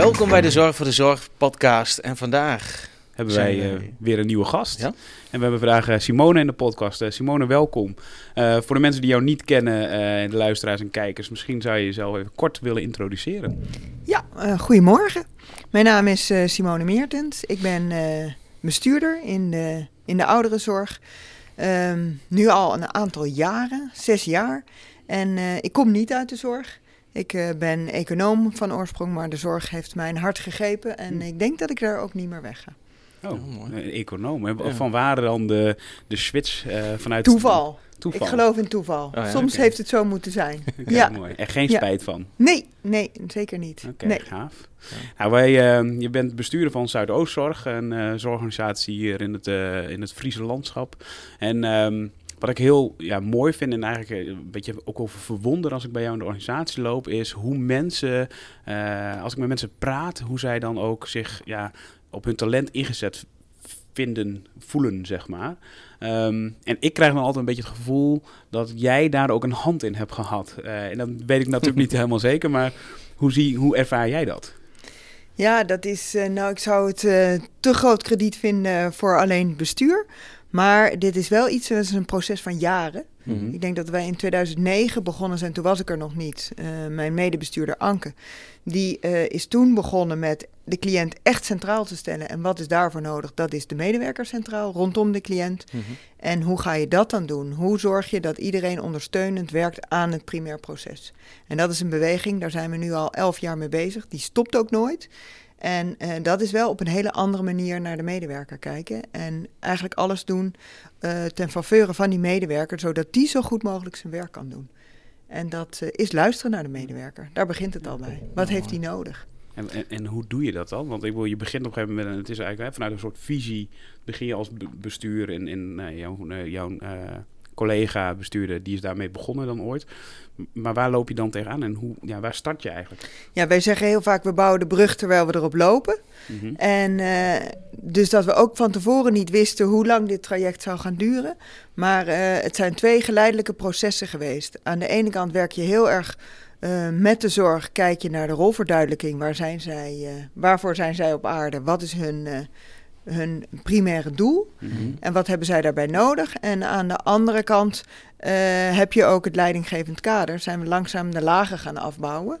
Welkom bij de Zorg voor de Zorg podcast. En vandaag hebben wij eh, weer een nieuwe gast. Ja. En we hebben vandaag eh, Simone in de podcast. Eh, Simone, welkom. Eh, voor de mensen die jou niet kennen, eh, de luisteraars en kijkers, misschien zou je jezelf even kort willen introduceren. Ja, eh, goedemorgen. Mijn naam is eh, Simone Meertens. Ik ben eh, bestuurder in de, in de ouderenzorg. Ehm, nu al een aantal jaren, zes jaar. En eh, ik kom niet uit de zorg. Ik eh, ben econoom van oorsprong, maar de zorg heeft mijn hart gegrepen. En Hm. ik denk dat ik daar ook niet meer weg ga. Oh, Oh, mooi. een econoom. Ja. Van waar dan de, de switch eh, vanuit... Toeval. Toeval. Ik geloof in toeval. Oh ja, Soms heeft het zo moeten zijn. Ja. mooi. En geen Ja. spijt van. Nee, nee, zeker niet. Oké, Nee. gaaf. Ja. Nou, wij, eh, je bent bestuurder van Zuidoostzorg, een eh, zorgorganisatie hier in het, eh, in het Friese landschap. En ehm, wat ik heel ja, mooi vind en eigenlijk eh, een beetje ook over verwonder als ik bij jou in de organisatie loop, is hoe mensen, eh, als ik met mensen praat, hoe zij dan ook zich ja, op hun talent ingezet vinden, voelen, zeg maar. Ehm, en ik krijg dan altijd een beetje het gevoel dat jij daar ook een hand in hebt gehad. Eh, en dat weet ik natuurlijk niet helemaal zeker, maar hoe, zie, hoe ervaar jij dat? Ja, dat is, eh, nou, ik zou het te groot krediet vinden voor alleen het bestuur. Maar dit is wel iets, dat is een proces van jaren. Mhm. Ik denk dat wij in 2009 begonnen zijn, toen was ik er nog niet. Eh, mijn medebestuurder Anke, die eh, is toen begonnen met de cliënt echt centraal te stellen. En wat is daarvoor nodig? Dat is de medewerker centraal, rondom de cliënt. Mhm. En hoe ga je dat dan doen? Hoe zorg je dat iedereen ondersteunend werkt aan het primair proces? En dat is een beweging, daar zijn we nu al elf jaar mee bezig. Die stopt ook nooit. En eh, dat is wel op een hele andere manier naar de medewerker kijken. En eigenlijk alles doen eh, ten faveur van die medewerker, zodat die zo goed mogelijk zijn werk kan doen. En dat eh, is luisteren naar de medewerker. Daar begint het al bij. Wat heeft hij nodig? En, en, hoe doe je dat dan? Want ik wil, je begint op een gegeven moment, en het is eigenlijk hè, vanuit een soort visie, begin je als be- bestuur en nou, jouw, eh, jouw collega bestuurder, die is daarmee begonnen dan ooit. Maar waar loop je dan tegenaan en hoe, ja, waar start je eigenlijk? Ja, wij zeggen heel vaak, we bouwen de brug terwijl we erop lopen. Mhm. En eh, dus dat we ook van tevoren niet wisten hoe lang dit traject zou gaan duren. Maar eh, het zijn twee geleidelijke processen geweest. Aan de ene kant werk je heel erg eh, met de zorg, kijk je naar de rolverduidelijking. Waar zijn zij, waarvoor zijn zij op aarde? Wat is hun, hun primaire doel? Mhm. En wat hebben zij daarbij nodig? En aan de andere kant eh, heb je ook het leidinggevend kader. Zijn we langzaam de lagen gaan afbouwen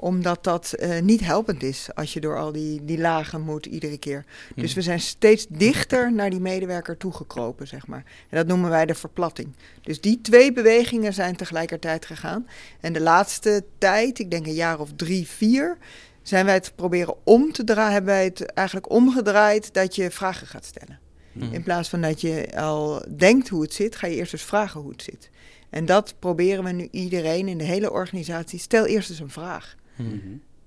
omdat dat eh, niet helpend is als je door al die, die lagen moet iedere keer. Dus we zijn steeds dichter naar die medewerker toegekropen, zeg maar. En dat noemen wij de verplatting. Dus die twee bewegingen zijn tegelijkertijd gegaan. En de laatste tijd, ik denk een jaar of drie, vier, zijn wij het proberen om te draaien, hebben wij het eigenlijk omgedraaid dat je vragen gaat stellen. Mhm. In plaats van dat je al denkt hoe het zit, ga je eerst eens vragen hoe het zit. En dat proberen we nu iedereen in de hele organisatie. Stel eerst eens een vraag. Mhm.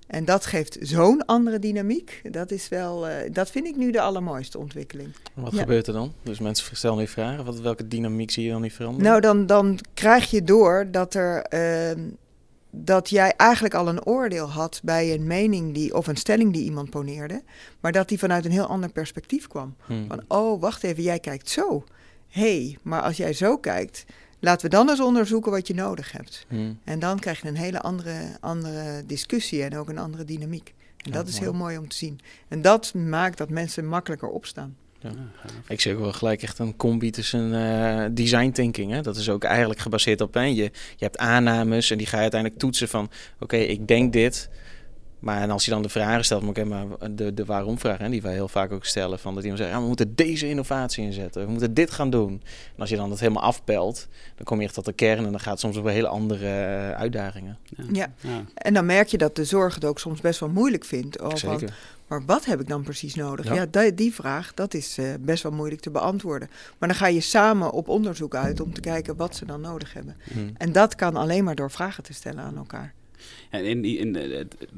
En dat geeft zo'n andere dynamiek. Dat is wel, eh, dat vind ik nu de allermooiste ontwikkeling. Wat Ja. gebeurt er dan? Dus mensen stellen nu vragen. Wat, welke dynamiek zie je dan niet veranderen? Nou, dan, dan krijg je door dat er. ehm, dat jij eigenlijk al een oordeel had bij een mening die, of een stelling die iemand poneerde, maar dat die vanuit een heel ander perspectief kwam. Mhm. Van, oh, wacht even, jij kijkt zo. Hé, hey, maar als jij zo kijkt, laten we dan eens onderzoeken wat je nodig hebt. Mhm. En dan krijg je een hele andere, andere discussie en ook een andere dynamiek. En Ja, dat is mooi. heel mooi om te zien. En dat maakt dat mensen makkelijker opstaan. Ja. Ja, gaaf. Ik zie ook wel gelijk echt een combi tussen eh, design thinking. Hè? Dat is ook eigenlijk gebaseerd op. Hè? Je, je hebt aannames en die ga je uiteindelijk toetsen van... oké, ik denk dit. Maar en als je dan de vragen stelt, maar oké, maar de, de waarom-vraag... Hè, die wij heel vaak ook stellen, van dat iemand zegt... Ja, we moeten deze innovatie inzetten, we moeten dit gaan doen. En als je dan dat helemaal afpelt, dan kom je echt tot de kern... en dan gaat het soms over hele andere eh, uitdagingen. Ja. Ja. En dan merk je dat de zorg het ook soms best wel moeilijk vindt. Oh, Zeker. Maar wat heb ik dan precies nodig? Ja. Ja, die, die vraag, dat is eh, best wel moeilijk te beantwoorden. Maar dan ga je samen op onderzoek uit om te kijken wat ze dan nodig hebben. Mhm. En dat kan alleen maar door vragen te stellen aan elkaar. En in, in,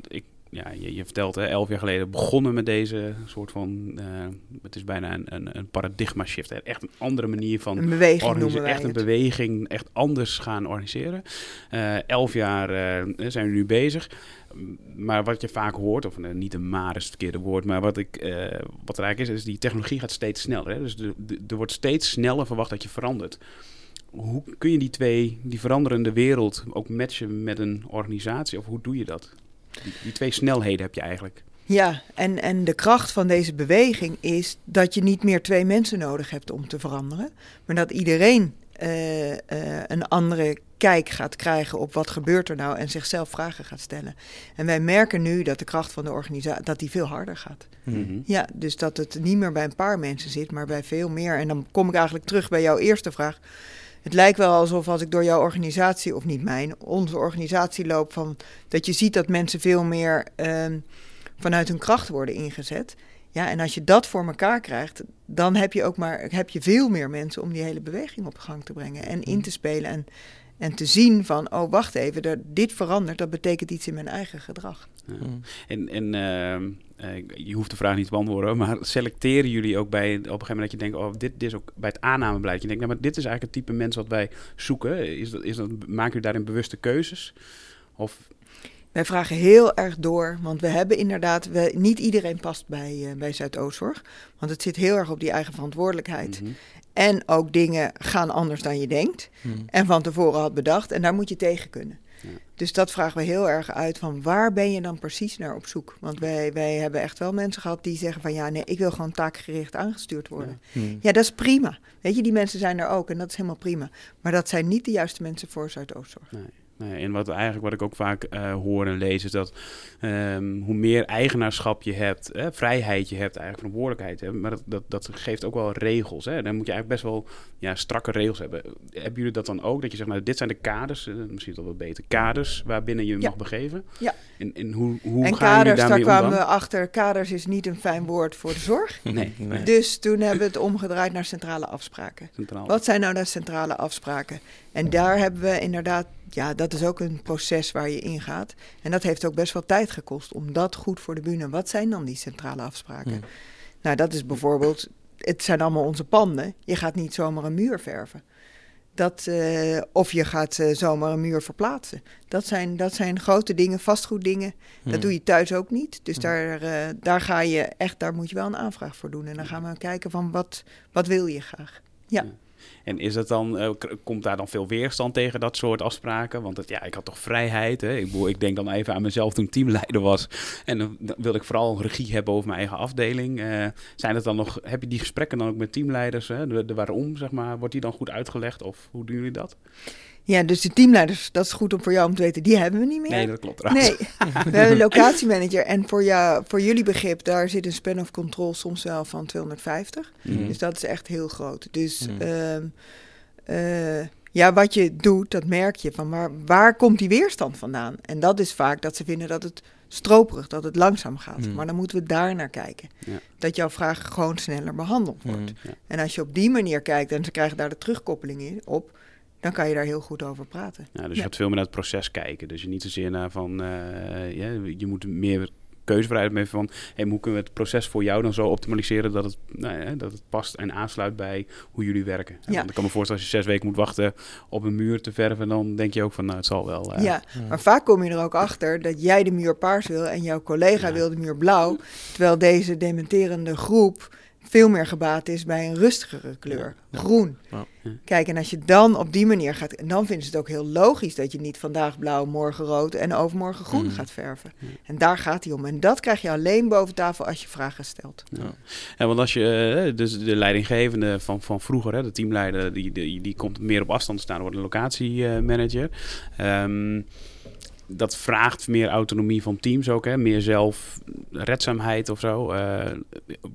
ik, ja, je, je vertelt, hè, elf jaar geleden begonnen met deze soort van... eh, het is bijna een, een, een paradigma shift. Hè. Echt een andere manier van Een beweging organise- noemen wij echt een het. beweging, echt anders gaan organiseren. Eh, elf jaar eh, zijn we nu bezig. Maar wat je vaak hoort, of niet een maar is het verkeerde woord, maar wat, ik, wat er eigenlijk is, is die technologie gaat steeds sneller. Hè? Dus de, de- er wordt steeds sneller verwacht dat je verandert. Hoe kun je die twee, die veranderende wereld, ook matchen met een organisatie? Of hoe doe je dat? Die, die twee snelheden heb je eigenlijk. Ja, en, en de kracht van deze beweging is dat je niet meer twee mensen nodig hebt om te veranderen, maar dat iedereen uh, uh, een andere kijk gaat krijgen op wat gebeurt er nou en zichzelf vragen gaat stellen. En wij merken nu dat de kracht van de organisatie dat die veel harder gaat. Mhm. Ja, dus dat het niet meer bij een paar mensen zit, maar bij veel meer. En dan kom ik eigenlijk terug bij jouw eerste vraag. Het lijkt wel alsof als ik door jouw organisatie, of niet mijn, onze organisatie loop, van, dat je ziet dat mensen veel meer um, vanuit hun kracht worden ingezet. Ja, en als je dat voor elkaar krijgt, dan heb je ook maar heb je veel meer mensen om die hele beweging op gang te brengen en in te spelen. En, en te zien van, oh wacht even, er, dit verandert, dat betekent iets in mijn eigen gedrag. Ja. En, en uh, je hoeft de vraag niet te beantwoorden, maar selecteren jullie ook bij op een gegeven moment dat je denkt, oh, dit, dit is ook bij het aannamebeleid. Je denkt, nou, maar dit is eigenlijk het type mens wat wij zoeken. Is dat, is dat, maken jullie daarin bewuste keuzes? Of wij vragen heel erg door, want we hebben inderdaad, we, niet iedereen past bij, uh, bij Zuidoostzorg. Want het zit heel erg op die eigen verantwoordelijkheid. Mhm. En ook dingen gaan anders dan je denkt Hmm. en van tevoren had bedacht. En daar moet je tegen kunnen. Dus dat vragen we heel erg uit van waar ben je dan precies naar op zoek? Want wij, wij hebben echt wel mensen gehad die zeggen van ja, nee, ik wil gewoon taakgericht aangestuurd worden. Hmm. Ja, dat is prima. Weet je, die mensen zijn er ook en dat is helemaal prima. Maar dat zijn niet de juiste mensen voor Zuidoostzorg. Nee. Nee, en wat, eigenlijk, wat ik ook vaak uh, hoor en lees is dat um, hoe meer eigenaarschap je hebt, hè, vrijheid je hebt, eigenlijk verantwoordelijkheid hebt, maar dat, dat, dat geeft ook wel regels. Hè. Dan moet je eigenlijk best wel ja, strakke regels hebben. Hebben jullie dat dan ook? Dat je zegt, nou, dit zijn de kaders, uh, misschien wel wat beter, kaders waarbinnen je Ja. mag begeven. Ja. En, en hoe, hoe en gaan kaders, daar daarmee kwamen we achter, kaders is niet een fijn woord voor de zorg. Nee, Nee. Dus toen hebben we het omgedraaid naar centrale afspraken. Centraal. Wat zijn nou de centrale afspraken? En daar hebben we inderdaad, ja, dat is ook een proces waar je ingaat. En dat heeft ook best wel tijd gekost om dat goed voor de bühne. Wat zijn dan die centrale afspraken? Ja. Nou, dat is bijvoorbeeld, het zijn allemaal onze panden. Je gaat niet zomaar een muur verven. Dat, eh, of je gaat eh, zomaar een muur verplaatsen. Dat zijn, dat zijn grote dingen, vastgoeddingen. Dat Hmm. doe je thuis ook niet. Dus Ja. daar, eh, daar ga je echt, daar moet je wel een aanvraag voor doen. En dan gaan we kijken van wat, wat wil je graag. Ja. En is het dan, eh, komt daar dan veel weerstand tegen dat soort afspraken? Want het, ja, ik had toch vrijheid. Hè? Ik, ik denk dan even aan mezelf toen teamleider was. En dan, wilde ik vooral regie hebben over mijn eigen afdeling. Eh, zijn het dan nog, heb je die gesprekken dan ook met teamleiders? Hè? De waarom, zeg maar, wordt die dan goed uitgelegd? Of hoe doen jullie dat? Ja, dus de teamleiders, dat is goed om voor jou om te weten, die hebben we niet meer. Nee, dat klopt trouwens. Nee, we hebben een locatiemanager. En voor, jou, voor jullie begrip, daar zit een span of control soms wel van 250. Mhm. Dus dat is echt heel groot. Dus Mm. ehm, eh, ja, wat je doet, dat merk je. Van waar, waar komt die weerstand vandaan? En dat is vaak dat ze vinden dat het stroperig, dat het langzaam gaat. Mm. Maar dan moeten we daar naar kijken. Ja. Dat jouw vraag gewoon sneller behandeld wordt. Ja. En als je op die manier kijkt en ze krijgen daar de terugkoppeling in, op, dan kan je daar heel goed over praten. Ja, dus je Ja. gaat veel meer naar het proces kijken. Dus je niet zozeer naar van, eh, ja, je moet meer keuzevrijheid mee van, hey, hoe kunnen we het proces voor jou dan zo optimaliseren dat het, nou ja, dat het past en aansluit bij hoe jullie werken. Ja. Want ik kan me voorstellen als je zes weken moet wachten op een muur te verven, dan denk je ook van, nou het zal wel. eh, ja, maar vaak kom je er ook achter dat jij de muur paars wil en jouw collega Ja. wil de muur blauw. Terwijl deze dementerende groep veel meer gebaat is bij een rustigere kleur, Ja. groen. Ja. Kijk, en als je dan op die manier gaat, en dan vinden ze het ook heel logisch dat je niet vandaag blauw, morgen rood en overmorgen groen Mm. gaat verven. En daar gaat hij om. En dat krijg je alleen boven tafel als je vragen stelt. Ja, want als je, eh, dus de leidinggevende van, van vroeger, hè, de teamleider, die, die, die komt meer op afstand te staan, wordt een locatiemanager. Ehm dat vraagt meer autonomie van teams ook, hè? meer zelfredzaamheid of zo. Eh,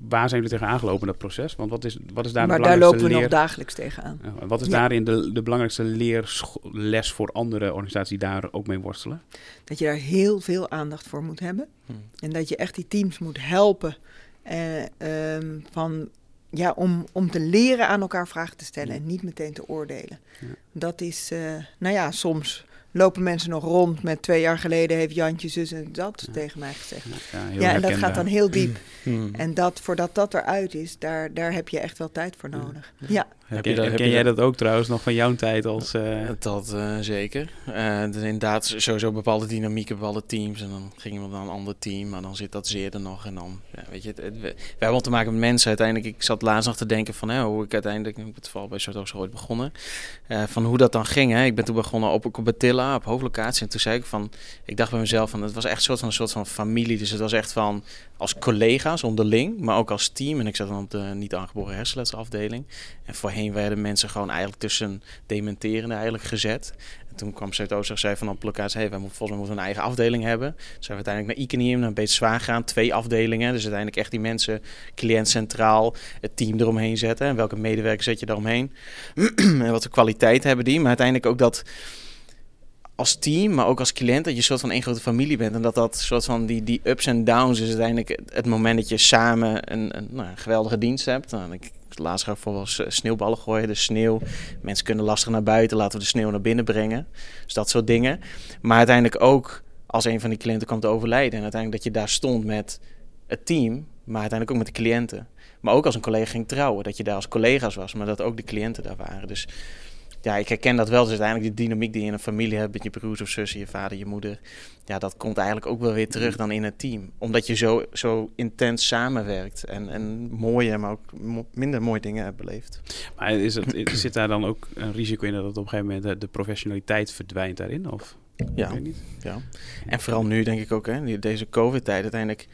waar zijn jullie tegen aangelopen in dat proces? Want wat is, wat is daar maar de daar belangrijkste lopen we leer... nog dagelijks tegenaan. Ja, wat is Ja. daarin de, de belangrijkste leerles voor andere organisaties die daar ook mee worstelen? Dat je daar heel veel aandacht voor moet hebben. Hmm. En dat je echt die teams moet helpen eh, ehm, van, ja, om, om te leren aan elkaar vragen te stellen en niet meteen te oordelen. Ja. Dat is, eh, nou ja, soms lopen mensen nog rond met twee jaar geleden heeft Jantje zus en dat Ja. tegen mij gezegd. Ja, ja, en dat gaat dan heel diep. Hmm. En dat, voordat dat eruit is, daar, daar heb je echt wel tijd voor nodig. Ja, Heb Ken, je dat- heb ken je jij dat- ook trouwens nog van jouw tijd als... eh, Dat eh, zeker. Eh, er is inderdaad sowieso bepaalde dynamieken, bepaalde teams. En dan ging iemand naar een ander team, maar dan zit dat zeer er nog. En dan, ja, weet je, het, het- we, wij hebben te maken met mensen uiteindelijk. Ik zat laatst nog te denken van hè, hoe ik uiteindelijk, ik ben het vooral bij Zuidoost ooit begonnen. eh, van hoe dat dan ging. Hè. Ik ben toen begonnen op Cobatilla op hoofdlocatie. En toen zei ik van, ik dacht bij mezelf van, het was echt een soort van, een soort van familie. Dus het was echt van, als collega's onderling, maar ook als team. En ik zat dan op de niet aangeboren hersenletsafdeling. En voorheen werden mensen gewoon eigenlijk tussen dementerende eigenlijk gezet. En toen kwam Zuidoost en zei van op locatie, hey, wij moeten volgens mij moeten een eigen afdeling hebben. Dus zijn we uiteindelijk naar Iconium, naar Beter Zwaar gaan, twee afdelingen. Dus uiteindelijk echt die mensen, cliënt centraal, het team eromheen zetten. En welke medewerkers zet je daaromheen? en wat voor kwaliteit hebben die? Maar uiteindelijk ook dat als team, maar ook als cliënt, dat je een soort van één grote familie bent. En dat dat soort van die, die ups en downs is uiteindelijk het moment dat je samen een, een, nou, een geweldige dienst hebt. Nou, ik laatst ga bijvoorbeeld sneeuwballen gooien, de sneeuw. Mensen kunnen lastig naar buiten, laten we de sneeuw naar binnen brengen. Dus dat soort dingen. Maar uiteindelijk ook als een van die cliënten komt te overlijden. En uiteindelijk dat je daar stond met het team, maar uiteindelijk ook met de cliënten. Maar ook als een collega ging trouwen, dat je daar als collega's was, maar dat ook de cliënten daar waren. Dus ja, ik herken dat wel. Dus uiteindelijk die dynamiek die je in een familie hebt met je broers of zussen, je vader, je moeder. Ja, dat komt eigenlijk ook wel weer terug dan in het team. Omdat je zo, zo intens samenwerkt en, en mooie, maar ook minder mooie dingen hebt beleefd. Maar is het, zit daar dan ook een risico in dat op een gegeven moment de, professionaliteit verdwijnt daarin? Of? Ja, ja. En vooral nu denk ik ook, hè, deze COVID-tijd uiteindelijk.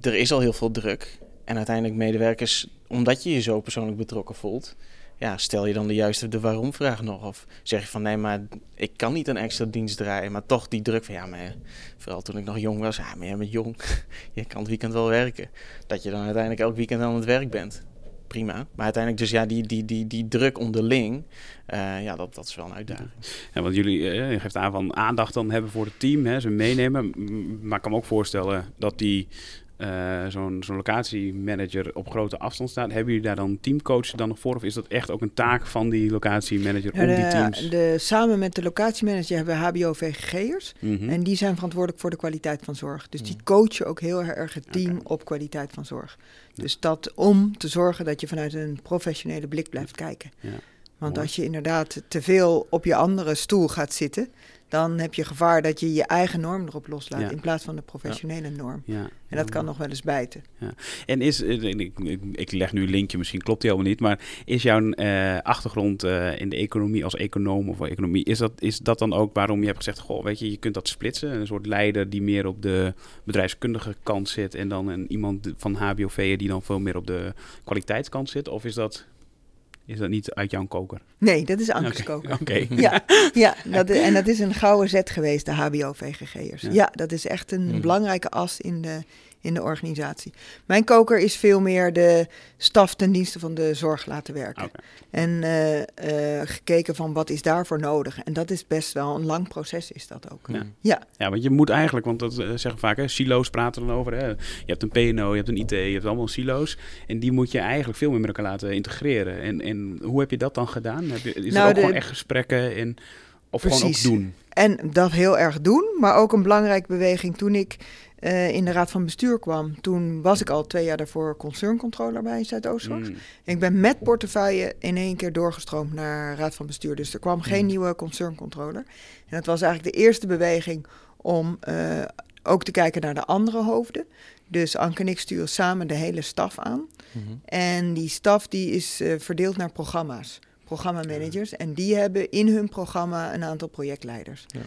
Er is al heel veel druk. En uiteindelijk medewerkers, omdat je je zo persoonlijk betrokken voelt, ja, stel je dan de juiste de waarom-vraag nog? Of zeg je van nee, maar ik kan niet een extra dienst draaien, maar toch die druk van ja, maar vooral toen ik nog jong was, ja, maar jij bent jong, je kan het weekend wel werken. Dat je dan uiteindelijk elk weekend aan het werk bent. Prima. Maar uiteindelijk dus ja, die, die, die, die druk onderling, uh, ja, dat, dat is wel een uitdaging. Ja, want jullie, uh, je geeft aan van aandacht dan hebben voor het team, hè, ze meenemen. Maar ik kan me ook voorstellen dat die uh, zo'n zo'n locatiemanager op grote afstand staat. Hebben jullie daar dan teamcoaches dan nog voor? Of is dat echt ook een taak van die locatiemanager om die teams? De, samen met de locatiemanager hebben we HBO-VGG'ers. Mhm. En die zijn verantwoordelijk voor de kwaliteit van zorg. Dus die mhm. coachen ook heel erg het team op kwaliteit van zorg. Dus dat om te zorgen dat je vanuit een professionele blik blijft kijken. Ja. Want als je inderdaad te veel op je andere stoel gaat zitten, dan heb je gevaar dat je je eigen norm erop loslaat in plaats van de professionele norm. Ja. En dat kan nog wel eens bijten. Ja. En is, eh, ik, ik, leg nu een linkje, misschien klopt die helemaal niet, maar is jouw uh, achtergrond uh, in de economie als econoom of economie, is dat, is dat dan ook waarom je hebt gezegd, goh, weet je, je kunt dat splitsen, een soort leider die meer op de bedrijfskundige kant zit en dan een, iemand van HBOV die dan veel meer op de kwaliteitskant zit? Of is dat is dat niet uit jouw koker? Nee, dat is Ankers koker. Oké. Ja, ja dat, en dat is een gouden zet geweest, de HBO-VGG'ers. Ja. ja. dat is echt een hmm. belangrijke as in de, in de organisatie. Mijn koker is veel meer de staf ten dienste van de zorg laten werken. En uh, gekeken van wat is daarvoor nodig. En dat is best wel een lang proces is dat ook. Ja, ja. ja want je moet eigenlijk, want dat uh, zeggen vaak, hè, silo's praten dan over. Hè. Je hebt een PNO, je hebt een IT, je hebt allemaal silo's. En die moet je eigenlijk veel meer met elkaar laten integreren. En, en hoe heb je dat dan gedaan? Heb je, is nou, er ook gewoon echt gesprekken in, of gewoon ook doen? En dat heel erg doen, maar ook een belangrijke beweging toen ik uh, in de raad van bestuur kwam. Toen was ik al twee jaar daarvoor concerncontroller bij Zuidoostzorg. Mm. Ik ben met portefeuille in één keer doorgestroomd naar raad van bestuur. Dus er kwam geen mm. nieuwe concerncontroller. En dat was eigenlijk de eerste beweging om uh, ook te kijken naar de andere hoofden. Dus Anke en ik sturen samen de hele staf aan. Mm -hmm. En die staf die is uh, verdeeld naar programma's, programmamanagers. En die hebben in hun programma een aantal projectleiders. Ja.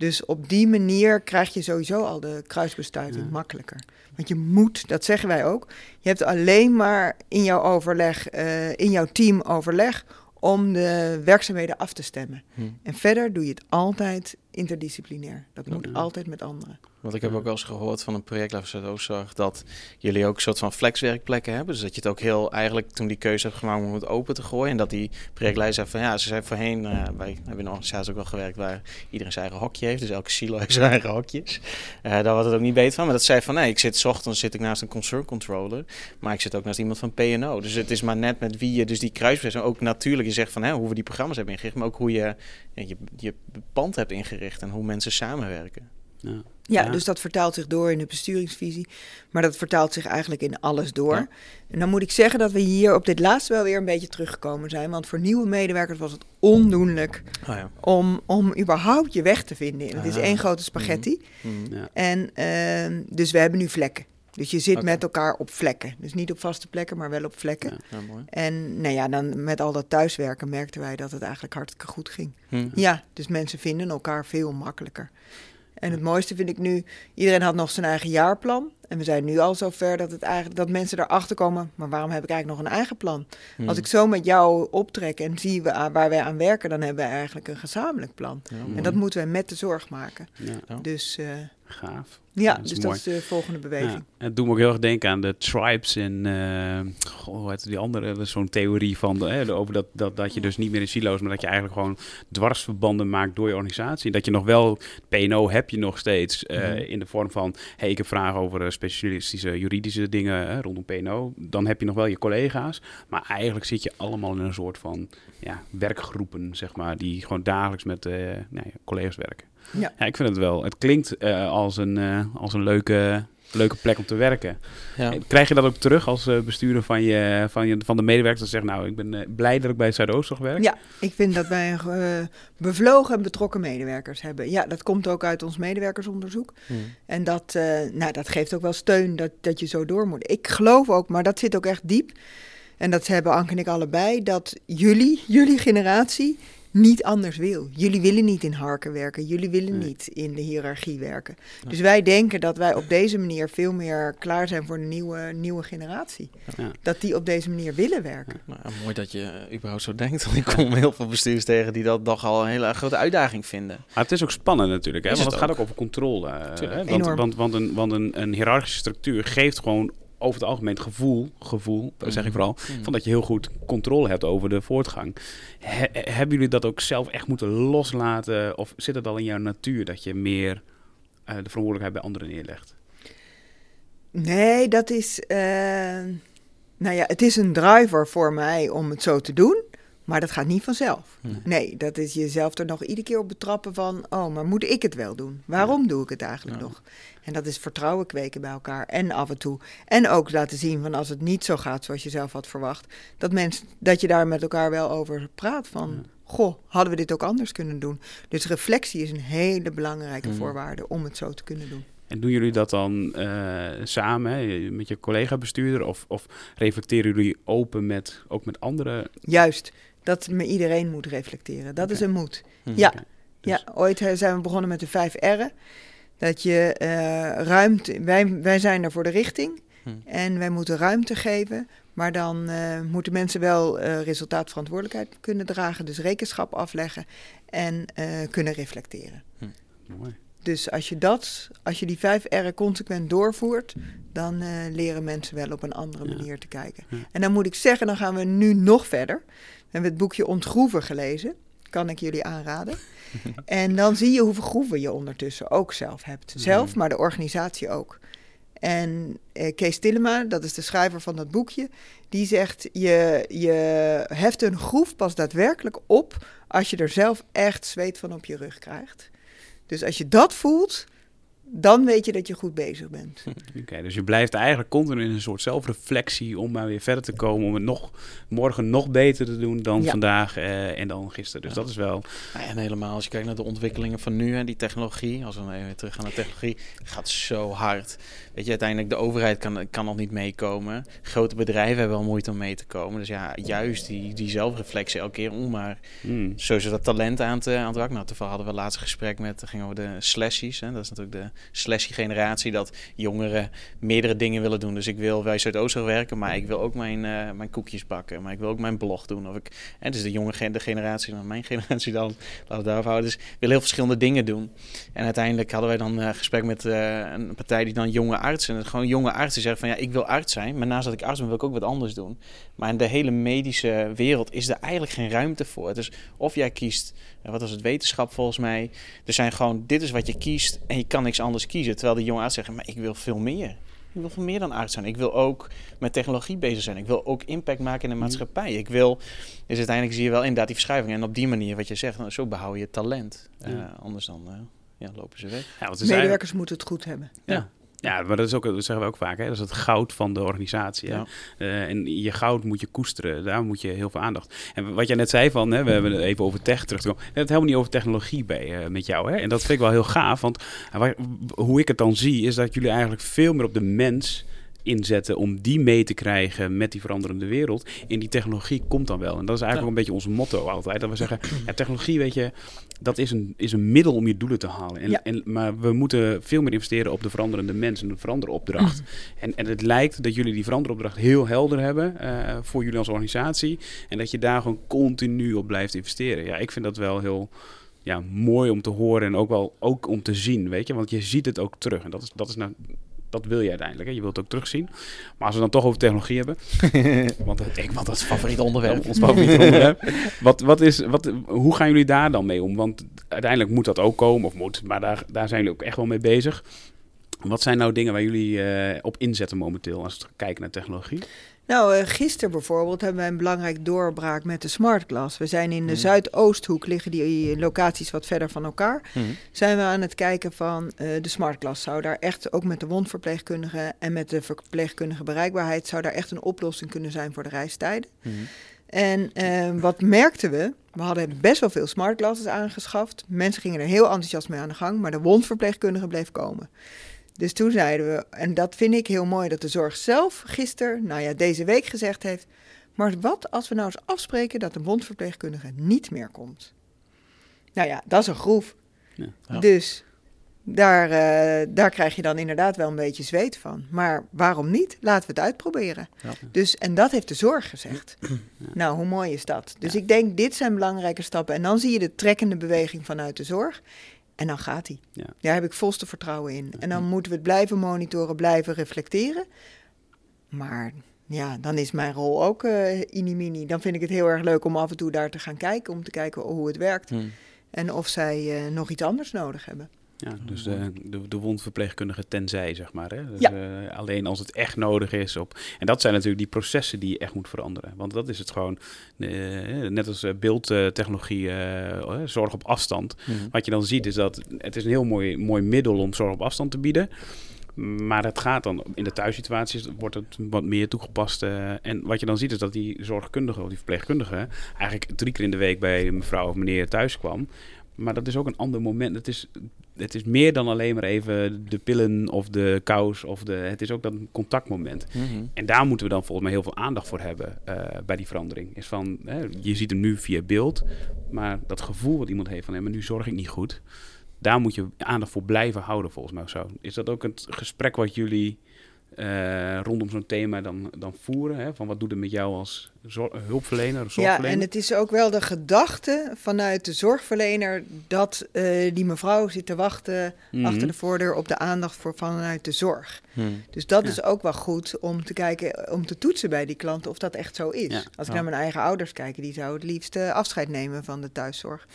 Dus op die manier krijg je sowieso al de kruisbestuiving makkelijker. Want je moet, dat zeggen wij ook, je hebt alleen maar in jouw overleg, uh, in jouw team overleg om de werkzaamheden af te stemmen. Hm. En verder doe je het altijd interdisciplinair. Dat moet altijd met anderen. Want ik heb ook wel eens gehoord van een projectleider van Oostzorg dat jullie ook een soort van flexwerkplekken hebben. Dus dat je het ook heel eigenlijk toen die keuze hebt gemaakt om het open te gooien. En dat die projectleider zei van ja, ze zijn voorheen, uh, wij hebben in een organisatie ook wel gewerkt waar iedereen zijn eigen hokje heeft. Dus elke silo heeft zijn eigen hokjes. Uh, daar was het ook niet beter van. Maar dat zei van nee, ik zit s ochtends zit ik naast een concern controller. Maar ik zit ook naast iemand van PNO. Dus het is maar net met wie je dus die kruisbestuiving ook natuurlijk je zegt van hè, hoe we die programma's hebben ingericht. Maar ook hoe je je, je pand hebt ingericht en hoe mensen samenwerken. Ja. Ja, dus dat vertaalt zich door in de besturingsvisie. Maar dat vertaalt zich eigenlijk in alles door. En dan moet ik zeggen dat we hier op dit laatste wel weer een beetje teruggekomen zijn. Want voor nieuwe medewerkers was het ondoenlijk oh ja. om, om überhaupt je weg te vinden. Het is één grote spaghetti. Mhm. Mhm. En uh, dus we hebben nu vlekken. Dus je zit met elkaar op vlekken. Dus niet op vaste plekken, maar wel op vlekken. Ja. Ja, mooi. En nou ja, dan met al dat thuiswerken merkten wij dat het eigenlijk hartstikke goed ging. Hm. Ja, dus mensen vinden elkaar veel makkelijker. En het mooiste vind ik nu, iedereen had nog zijn eigen jaarplan. En we zijn nu al zover dat, het eigenlijk, dat mensen erachter komen, maar waarom heb ik eigenlijk nog een eigen plan? Hm. Als ik zo met jou optrek en zie waar wij aan werken, dan hebben we eigenlijk een gezamenlijk plan. Ja, En dat moeten we met de zorg maken. Ja. Dus eh, gaaf. ja, dat dus mooi. dat is de volgende beweging. Ja, het doet me ook heel erg denken aan de tribes en eh, goh, hoe heet die andere, is zo'n theorie van de, hè, over dat, dat, dat je dus niet meer in silo's, maar dat je eigenlijk gewoon dwarsverbanden maakt door je organisatie. Dat je nog wel, PNO heb je nog steeds eh, Mhm. in de vorm van, hey, ik heb vragen over eh, specialistische juridische dingen hè, rondom PNO. Dan heb je nog wel je collega's, maar eigenlijk zit je allemaal in een soort van ja, werkgroepen, zeg maar, die gewoon dagelijks met eh, nou ja, collega's werken. Ja. Ja, ik vind het wel. Het klinkt eh, als een, eh, als een leuke, leuke plek om te werken. Ja. Krijg je dat ook terug als eh, bestuurder van, je, van, je, van de medewerkers? Dat zegt, nou, ik ben blij dat ik bij Zuidoost werk. Ja, ik vind dat wij eh, bevlogen en betrokken medewerkers hebben. Ja, dat komt ook uit ons medewerkersonderzoek. Hm. En dat, eh, nou, dat geeft ook wel steun dat, dat je zo door moet. Ik geloof ook, maar dat zit ook echt diep. En dat hebben Anke en ik allebei, dat jullie, jullie generatie, niet anders wil. Jullie willen niet in harken werken. Jullie willen Nee. niet in de hiërarchie werken. Ja. Dus wij denken dat wij op deze manier veel meer klaar zijn voor de nieuwe, nieuwe generatie. Ja. Dat die op deze manier willen werken. Nou, mooi dat je eh, überhaupt zo denkt. Want ik kom heel veel bestuurders tegen die dat toch al een hele grote uitdaging vinden. Maar het is ook spannend natuurlijk, hè? Is want het het gaat ook. over controle. eh, Tuurlijk. hè? Want, want, want, een, want een, een hiërarchische structuur geeft gewoon over het algemeen het gevoel, gevoel zeg ik Mhm. vooral, Hm. van dat je heel goed controle hebt over de voortgang. He- hebben jullie dat ook zelf echt moeten loslaten? Of zit het al in jouw natuur dat je meer eh, de verantwoordelijkheid bij anderen neerlegt? Nee, dat is. eh, nou ja, het is een driver voor mij om het zo te doen. Maar dat gaat niet vanzelf. Nee. Nee, dat is jezelf er nog iedere keer op betrappen van... oh, maar moet ik het wel doen? Waarom doe ik het eigenlijk Ja. nog? En dat is vertrouwen kweken bij elkaar en af en toe. En ook laten zien van als het niet zo gaat zoals je zelf had verwacht... dat, mensen, dat je daar met elkaar wel over praat van... Ja. goh, hadden we dit ook anders kunnen doen? Dus reflectie is een hele belangrijke voorwaarde om het zo te kunnen doen. En doen jullie dat dan eh, samen hè, met je collega-bestuurder? Of, of reflecteren jullie open met, ook met anderen? Juist, dat me iedereen moet reflecteren. Dat is een moed. Hm. Ja. Dus- Ja, ooit eh, zijn we begonnen met de vijf R'en. Dat je eh, ruimte, wij, wij zijn er voor de richting Hm. en wij moeten ruimte geven. Maar dan eh, moeten mensen wel eh resultaatverantwoordelijkheid kunnen dragen, dus rekenschap afleggen en eh, kunnen reflecteren. Mooi. Dus als je dat, als je die vijf R'en consequent doorvoert, dan eh, leren mensen wel op een andere Ja. manier te kijken. Ja. En dan moet ik zeggen, dan gaan we nu nog verder. We hebben het boekje Ontgroeven gelezen, kan ik jullie aanraden. en dan zie je hoeveel groeven je ondertussen ook zelf hebt. Zelf, maar de organisatie ook. En eh, Kees Tillema, dat is de schrijver van dat boekje, die zegt: je, je heft een groef pas daadwerkelijk op als je er zelf echt zweet van op je rug krijgt. Dus als je dat voelt, dan weet je dat je goed bezig bent. Oké, dus je blijft eigenlijk continu in een soort zelfreflectie om maar weer verder te komen. Om het nog, morgen nog beter te doen dan Ja. vandaag eh, en dan gisteren. Dus Ja. dat is wel... Nou, en helemaal als je kijkt naar de ontwikkelingen van nu en die technologie, als we even terug gaan naar technologie, gaat zo hard. Weet je, uiteindelijk de overheid kan, kan nog niet meekomen. Grote bedrijven hebben wel moeite om mee te komen. Dus ja, juist die, die zelfreflectie elke keer om maar sowieso dat talent aan te, aan te wakken. Nou, toevallig hadden we laatst een gesprek met, het ging over de slashies. Hè. Dat is natuurlijk de slashy generatie, dat jongeren meerdere dingen willen doen. Dus ik wil bij Zuidoosten werken, maar ik wil ook mijn, eh, mijn koekjes bakken. Maar ik wil ook mijn blog doen. Of ik, en dus de jonge de generatie, dan mijn generatie dan, laten we daarover houden. Dus wil heel verschillende dingen doen. En uiteindelijk hadden wij dan een gesprek met eh, een partij die dan jonge artsen, en gewoon jonge artsen zeggen van ja, ik wil arts zijn, maar naast dat ik arts ben wil ik ook wat anders doen. Maar in de hele medische wereld is er eigenlijk geen ruimte voor. Dus of jij kiest, eh, wat was het, wetenschap volgens mij. Er zijn gewoon, dit is wat je kiest en je kan niks anders kiezen. Terwijl de jonge arts zeggen, maar ik wil veel meer. Ik wil veel meer dan arts zijn. Ik wil ook met technologie bezig zijn. Ik wil ook impact maken in de maatschappij. Ik wil, dus uiteindelijk zie je wel inderdaad die verschuiving. En op die manier, wat je zegt, nou, zo behoud je talent. Eh, anders dan eh, ja, lopen ze weg. ja, eigenlijk- Medewerkers moeten het goed hebben. Ja. Ja, maar dat, is ook, dat zeggen we ook vaak. Hè? Dat is het goud van de organisatie. Ja. Uh, en je goud moet je koesteren. Daar moet je heel veel aandacht. En wat jij net zei van, hè, we hebben het even over tech terug te komen. We hebben het helemaal niet over technologie bij uh, met jou. Hè? En dat vind ik wel heel gaaf. Want uh, hoe ik het dan zie, is dat jullie eigenlijk veel meer op de mens inzetten om die mee te krijgen met die veranderende wereld. En die technologie komt dan wel. En dat is eigenlijk ja. ook een beetje ons motto altijd. Dat we zeggen, ja, technologie, weet je, dat is een, is een middel om je doelen te halen. En, Ja. en, maar we moeten veel meer investeren op de veranderende mens en de veranderopdracht. En, en het lijkt dat jullie die veranderopdracht heel helder hebben eh, voor jullie als organisatie. En dat je daar gewoon continu op blijft investeren. Ja, ik vind dat wel heel ja, mooi om te horen en ook wel ook om te zien, weet je. Want je ziet het ook terug. En dat is, dat is nou dat wil je uiteindelijk. Hè? Je wilt het ook terugzien. Maar als we dan toch over technologie hebben. want ik, want dat is favoriet onderwerp. Ons favoriet onderwerp. Wat, wat is, wat, hoe gaan jullie daar dan mee om? Want uiteindelijk moet dat ook komen. Of moet, maar daar, daar zijn jullie ook echt wel mee bezig. Wat zijn nou dingen waar jullie uh, op inzetten momenteel als we kijken naar technologie? Nou, uh, gisteren bijvoorbeeld hebben wij een belangrijk doorbraak met de Smart Glass. We zijn in de mm. Zuidoosthoek, liggen die locaties wat verder van elkaar. Mm. Zijn we aan het kijken van uh, de Smart Glass. Zou daar echt, ook met de wondverpleegkundige en met de verpleegkundige bereikbaarheid, zou daar echt een oplossing kunnen zijn voor de reistijden? Mm. En uh, wat merkten we? We hadden best wel veel smart glasses aangeschaft. Mensen gingen er heel enthousiast mee aan de gang, maar de wondverpleegkundige bleef komen. Dus toen zeiden we, en dat vind ik heel mooi dat de zorg zelf gisteren, nou ja, deze week gezegd heeft. Maar wat als we nou eens afspreken dat de wondverpleegkundige niet meer komt? Nou ja, dat is een groef. Ja, ja. Dus daar, uh, daar krijg je dan inderdaad wel een beetje zweet van. Maar waarom niet? Laten we het uitproberen. Ja. Dus, en dat heeft de zorg gezegd. Nou, hoe mooi is dat? Dus ik denk, dit zijn belangrijke stappen. En dan zie je de trekkende beweging vanuit de zorg. En dan gaat hij. Ja. Daar heb ik volste vertrouwen in. En dan moeten we het blijven monitoren, blijven reflecteren. Maar ja, dan is mijn rol ook uh, inimini. Dan vind ik het heel erg leuk om af en toe daar te gaan kijken. Om te kijken hoe het werkt. Hmm. En of zij uh, nog iets anders nodig hebben. Ja, dus de, de, de wondverpleegkundige tenzij, zeg maar. Hè? Dus, ja. uh, alleen als het echt nodig is. Op, en dat zijn natuurlijk die processen die je echt moet veranderen. Want dat is het gewoon, uh, net als uh, beeldtechnologie, zorg op afstand. Mhm. Mm -hmm. Wat je dan ziet is dat het is een heel mooi, mooi middel om zorg op afstand te bieden. Maar het gaat dan in de thuissituaties wordt het wat meer toegepast. Uh, en wat je dan ziet is dat die zorgkundige of die verpleegkundige eigenlijk drie keer in de week bij mevrouw of meneer thuis kwam. Maar dat is ook een ander moment. Het is, het is meer dan alleen maar even de pillen of de kous. Of de, het is ook dat contactmoment. Mm -hmm. En daar moeten we dan volgens mij heel veel aandacht voor hebben uh, bij die verandering. Is van, hè, je ziet hem nu via beeld. Maar dat gevoel wat iemand heeft van, hé, maar nu zorg ik niet goed. Daar moet je aandacht voor blijven houden volgens mij. Zo. Is dat ook het gesprek wat jullie uh, rondom zo'n thema dan, dan voeren? Hè? Van wat doet het met jou als hulpverlener? Of ja, en het is ook wel de gedachte vanuit de zorgverlener dat uh, die mevrouw zit te wachten mm -hmm. achter de voordeur op de aandacht voor vanuit de zorg. Hmm. Dus dat Ja. is ook wel goed om te kijken, om te toetsen bij die klanten of dat echt zo is. Ja. Als ik naar mijn eigen ouders kijk, die zouden het liefst eh, afscheid nemen van de thuiszorg.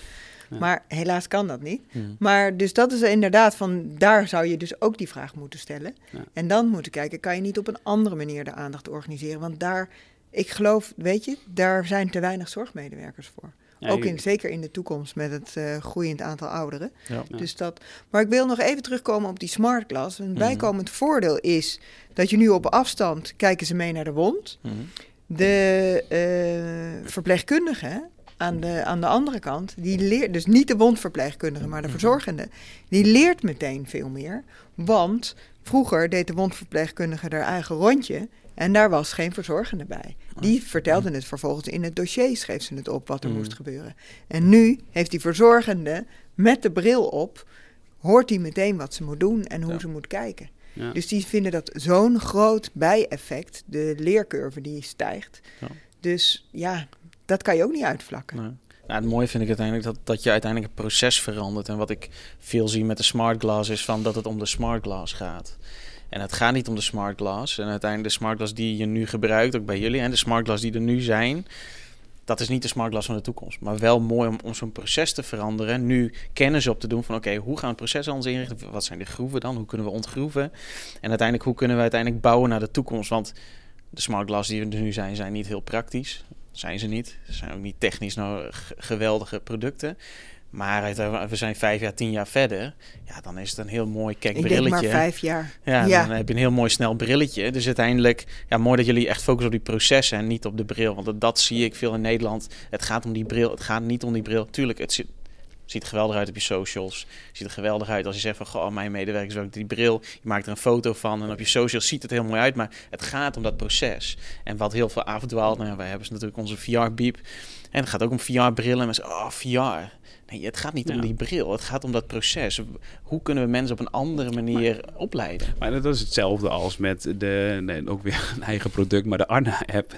Ja. Maar helaas kan dat niet. Maar dus dat is inderdaad van, daar zou je dus ook die vraag moeten stellen. Ja. En dan moeten kijken, kan je niet op een andere manier de aandacht organiseren? Want daar, ik geloof, weet je, daar zijn te weinig zorgmedewerkers voor. Ook in, zeker in de toekomst met het eh, groeiend aantal ouderen. Dus dat, maar ik wil nog even terugkomen op die smart glass. Een Mhm. bijkomend voordeel is dat je nu op afstand kijken ze mee naar de wond. Mhm. De eh, verpleegkundige aan de, aan de andere kant, die leert, dus niet de wondverpleegkundige, maar de Mhm. verzorgende, die leert meteen veel meer. Want vroeger deed de wondverpleegkundige haar eigen rondje en daar was geen verzorgende bij. Die vertelde het vervolgens in het dossier, schreef ze het op wat er Mhm. moest gebeuren. En nu heeft die verzorgende met de bril op, hoort hij meteen wat ze moet doen en hoe Ja. ze moet kijken. Ja. Dus die vinden dat zo'n groot bijeffect, de leercurve die stijgt. Ja. Dus ja, dat kan je ook niet uitvlakken. Nou, het mooie vind ik uiteindelijk dat, dat je uiteindelijk het proces verandert. En wat ik veel zie met de smart glass is van dat het om de smart glass gaat. En het gaat niet om de smart glass. En uiteindelijk de smart glass die je nu gebruikt, ook bij jullie, en de smart glass die er nu zijn, dat is niet de smart glass van de toekomst. Maar wel mooi om, om zo'n proces te veranderen. Nu kennis op te doen van oké, hoe gaan we het proces anders inrichten? Wat zijn de groeven dan? Hoe kunnen we ontgroeven? En uiteindelijk, hoe kunnen we uiteindelijk bouwen naar de toekomst? Want de smart glass die er nu zijn, zijn niet heel praktisch. Zijn ze niet. Ze zijn ook niet technisch nou geweldige producten. Maar eh, we zijn vijf jaar, tien jaar verder. Ja, dan is het een heel mooi kijk Ik denk brilletje. maar vijf jaar. Ja, Ja. dan heb je een heel mooi snel brilletje. Dus uiteindelijk, ja, mooi dat jullie echt focussen op die processen en niet op de bril. Want dat, dat zie ik veel in Nederland. Het gaat om die bril, het gaat niet om die bril. Tuurlijk, het ziet, ziet er geweldig uit op je socials. Ziet er geweldig uit als je zegt van, goh, mijn medewerkers werken die bril. Je maakt er een foto van en op je socials ziet het heel mooi uit. Maar het gaat om dat proces. En wat heel veel afdwaalt, nou wij hebben natuurlijk onze VR-biep. En het gaat ook om VR-brillen. En mensen, oh, VR. Nee, het gaat niet om die bril. Het gaat om dat proces. Hoe kunnen we mensen op een andere manier opleiden? Maar dat is hetzelfde als met de, nee, ook weer een eigen product, maar de Arna-app.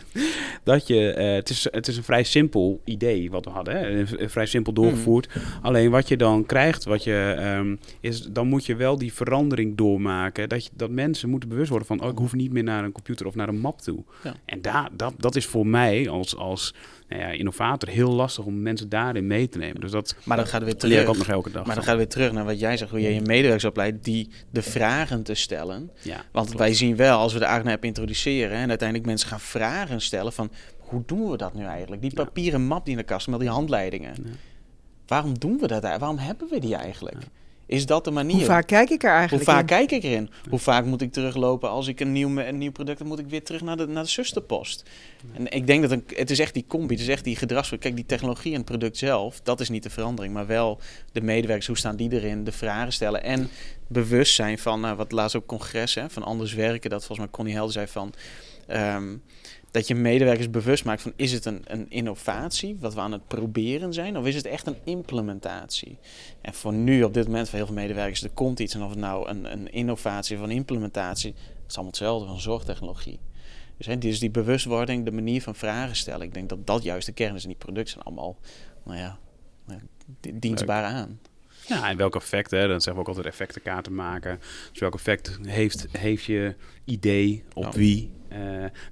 Dat je, eh, het, is, het is een vrij simpel idee wat we hadden, hè? Vrij simpel doorgevoerd. Alleen wat je dan krijgt, wat je, ehm, is, dan moet je wel die verandering doormaken. Dat, je, dat mensen moeten bewust worden van, oh, ik hoef niet meer naar een computer of naar een map toe. Ja. En daar, dat, dat is voor mij als, als nou ja, innovator heel lastig om mensen daarin mee te nemen. Dus dat Maar dan gaat weer leer ik ook terug. nog elke dag. Maar dan gaat weer terug naar wat jij zegt, hoe je je medewerkers opleidt, die de vragen te stellen. ja, Want klopt. wij zien wel, als we de Agna-app introduceren en uiteindelijk mensen gaan vragen stellen van, hoe doen we dat nu eigenlijk? Die papieren map die in de kast met die handleidingen. Ja. Waarom doen we dat? eigenlijk? Waarom hebben we die eigenlijk? Is dat de manier? Hoe vaak kijk ik er Hoe eigenlijk vaak in? kijk ik erin? Hoe vaak moet ik teruglopen als ik een nieuw, een nieuw product... dan moet ik weer terug naar de, naar de zusterpost. En ik denk dat een, het is echt die combi, het is echt die gedrags... Kijk, die technologie en het product zelf, dat is niet de verandering. Maar wel de medewerkers, hoe staan die erin? De vragen stellen en bewust zijn van... Nou, wat laatst ook congres hè, van Anders Werken... dat volgens mij Connie Helder zei van... ehm, dat je medewerkers bewust maakt van... is het een, een innovatie, wat we aan het proberen zijn... of is het echt een implementatie? En voor nu, op dit moment, voor heel veel medewerkers, er komt iets. En of het nou een, een innovatie of een implementatie, het is allemaal hetzelfde van zorgtechnologie. Dus, hè, dus die bewustwording, de manier van vragen stellen, ik denk dat dat juist de kern is. En die producten zijn allemaal, nou ja, di- dienstbaar aan. Ja, en welk effect, hè? dan zeggen we ook altijd effectenkaarten maken. Dus welk effect heeft, heeft je idee op Ja. wie? Eh,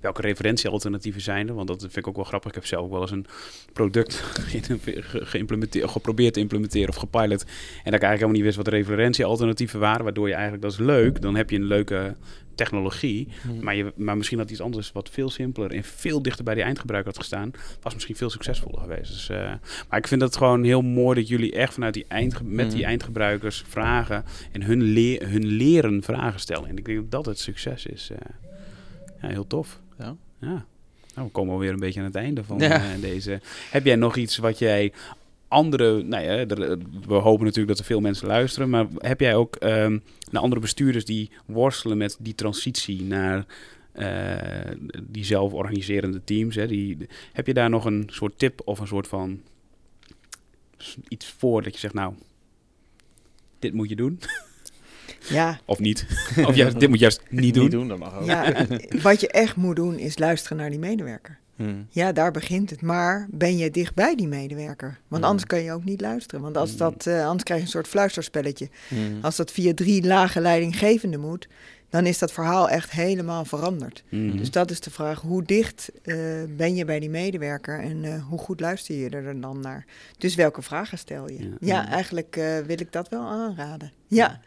welke referentiealternatieven zijn er? Want dat vind ik ook wel grappig. Ik heb zelf ook wel eens een product ge- ge- geïmplementeerd, geprobeerd te implementeren of gepilot. En dat ik eigenlijk helemaal niet wist wat de referentiealternatieven waren. Waardoor je eigenlijk, dat is leuk, dan heb je een leuke technologie. Maar, je, maar misschien had iets anders wat veel simpeler en veel dichter bij die eindgebruiker had gestaan, was misschien veel succesvoller geweest. Dus, eh, maar ik vind het gewoon heel mooi dat jullie echt vanuit die eindge met die Mhm. eindgebruikers vragen en hun, hun leren vragen stellen. En ik denk dat dat het succes is. eh. Ja, heel tof. Ja. Ja. Nou, we komen alweer een beetje aan het einde van Ja. eh, deze. Heb jij nog iets wat jij andere, nou ja, we hopen natuurlijk dat er veel mensen luisteren, maar heb jij ook ehm, naar andere bestuurders die worstelen met die transitie naar eh, die zelforganiserende teams? Hè, die, heb je daar nog een soort tip of een soort van iets voor dat je zegt, nou, dit moet je doen Ja, of niet? of juist, dit moet je juist niet doen? Niet doen, dat mag ook. ja, wat je echt moet doen is luisteren naar die medewerker. Hmm. Ja, daar begint het. Maar ben je dicht bij die medewerker? Want Mm. anders kan je ook niet luisteren. Want als Mm. dat, eh, anders krijg je een soort fluisterspelletje. Hmm. Als dat via drie lage leidinggevenden moet, dan is dat verhaal echt helemaal veranderd. Dus dat is de vraag, hoe dicht eh, ben je bij die medewerker en eh, hoe goed luister je er dan naar? Dus welke vragen stel je? Ja. Ja, eigenlijk eh, wil ik dat wel aanraden. Ja.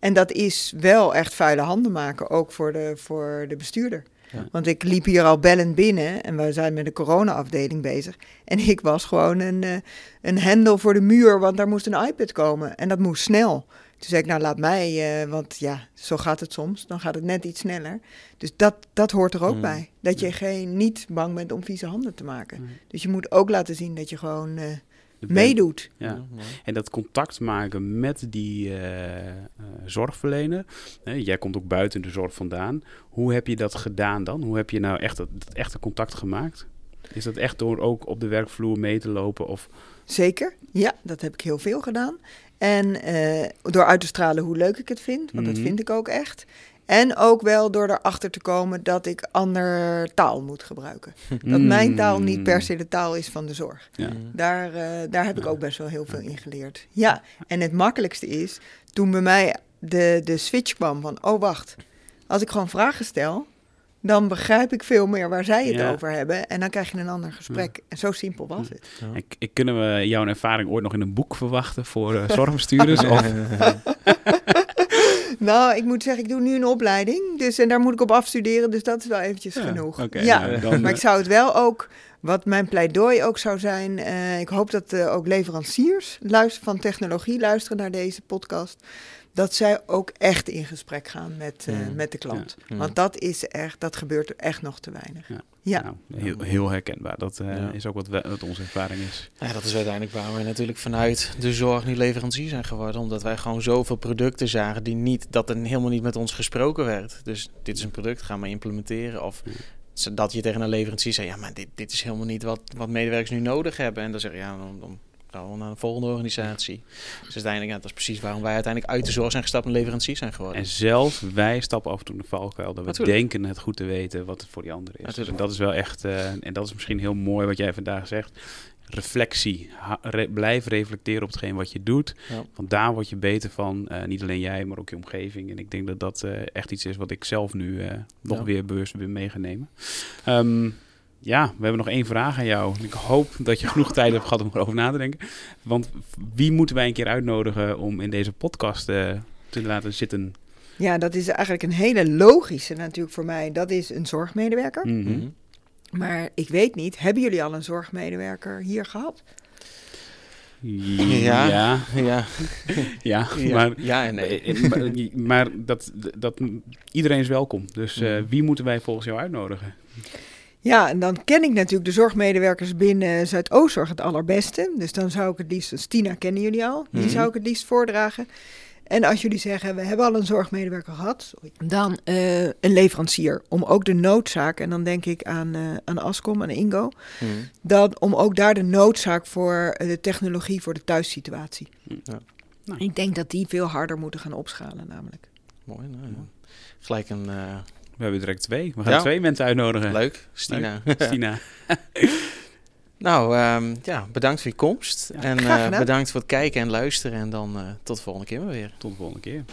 En dat is wel echt vuile handen maken, ook voor de, voor de bestuurder. Ja. Want ik liep hier al bellend binnen en we zijn met de corona-afdeling bezig. En ik was gewoon een, eh, een hendel voor de muur, want daar moest een iPad komen. En dat moest snel. Toen zei ik, nou laat mij, eh, want ja, zo gaat het soms. Dan gaat het net iets sneller. Dus dat, dat hoort er ook Mm. bij. Dat je geen, niet bang bent om vieze handen te maken. Nee. Dus je moet ook laten zien dat je gewoon eh, meedoet. Ja. En dat contact maken met die eh, eh, zorgverlener. Hè, jij komt ook buiten de zorg vandaan. Hoe heb je dat gedaan dan? Hoe heb je nou echt dat, dat echte contact gemaakt? Is dat echt door ook op de werkvloer mee te lopen? Of, Zeker, ja, dat heb ik heel veel gedaan. En eh, door uit te stralen hoe leuk ik het vind, want Mhm. dat vind ik ook echt. En ook wel door erachter te komen dat ik ander taal moet gebruiken. Dat mijn taal niet per se de taal is van de zorg. Ja. Daar, eh, daar heb ik ook best wel heel veel in geleerd. Ja, en het makkelijkste is toen bij mij de, de switch kwam van, oh wacht, als ik gewoon vragen stel, dan begrijp ik veel meer waar zij het Ja. over hebben. En dan krijg je een ander gesprek. En zo simpel was het. Ik, ik, kunnen we jouw ervaring ooit nog in een boek verwachten voor eh, zorgbestuurders? of, Nou, ik moet zeggen, ik doe nu een opleiding. Dus, en daar moet ik op afstuderen. Dus dat is wel eventjes Ja, genoeg. ja, nou, dan, maar eh, ik zou het wel ook Wat mijn pleidooi ook zou zijn, eh, ik hoop dat eh, ook leveranciers luisteren, van technologie luisteren naar deze podcast. Dat zij ook echt in gesprek gaan met, eh, Mm. met de klant. Ja. Want dat is echt, dat gebeurt echt nog te weinig. Ja. Ja. Nou, heel, heel herkenbaar. Dat eh, Ja. is ook wat, we- wat onze ervaring is. Ja, dat is uiteindelijk waar we natuurlijk vanuit de zorg nu leverancier zijn geworden. Omdat wij gewoon zoveel producten zagen die niet, dat er helemaal niet met ons gesproken werd. Dus dit is een product, gaan we implementeren. Of Ja. dat je tegen een leverancier zei, ja, maar dit, dit is helemaal niet wat, wat medewerkers nu nodig hebben. En dan zeg je, ja, dan, dan gaan we naar een volgende organisatie. Dus uiteindelijk, ja, dat is precies waarom wij uiteindelijk uit de zorg zijn gestapt en leverancier zijn geworden. En zelfs wij stappen af en toe in de valkuil dat we Natuurlijk. denken het goed te weten wat het voor die ander is. Natuurlijk. En dat is wel echt, eh, en dat is misschien heel mooi wat jij vandaag zegt. Reflectie. Ha- re- blijf reflecteren op hetgeen wat je doet. Ja. Want daar word je beter van. Eh, niet alleen jij, maar ook je omgeving. En ik denk dat dat eh, echt iets is wat ik zelf nu nog Ja. weer bewust ben meegenomen. Ehm, ja, we hebben nog één vraag aan jou. Ik hoop dat je genoeg tijd hebt gehad om erover na te denken. Want wie moeten wij een keer uitnodigen om in deze podcast eh, te laten zitten? Ja, dat is eigenlijk een hele logische natuurlijk voor mij. Dat is een zorgmedewerker. Mhm. Mhm. Maar ik weet niet, hebben jullie al een zorgmedewerker hier gehad? Ja, ja, Ja, ja, ja, maar, ja en nee. eh, maar, maar dat, dat, iedereen is welkom. Dus eh, Mhm. wie moeten wij volgens jou uitnodigen? Ja, en dan ken ik natuurlijk de zorgmedewerkers binnen Zuidoostzorg het allerbeste. Dus dan zou ik het liefst, Stina kennen jullie al, die Mhm. zou ik het liefst voordragen. En als jullie zeggen, we hebben al een zorgmedewerker gehad, sorry, dan eh, een leverancier. Om ook de noodzaak, en dan denk ik aan, eh aan Ascom, aan Ingo, Mhm. dan om ook daar de noodzaak voor eh, de technologie voor de thuissituatie. Ja. Nou. Ik denk dat die veel harder moeten gaan opschalen namelijk. Mooi, nou, ja. Gelijk een... eh, We hebben direct twee. We gaan Ja. twee mensen uitnodigen. leuk, Stina. Stina. Nou, ehm, ja, bedankt voor je komst. Ja, en eh, bedankt voor het kijken en luisteren. En dan eh, tot de volgende keer maar weer. Tot de volgende keer.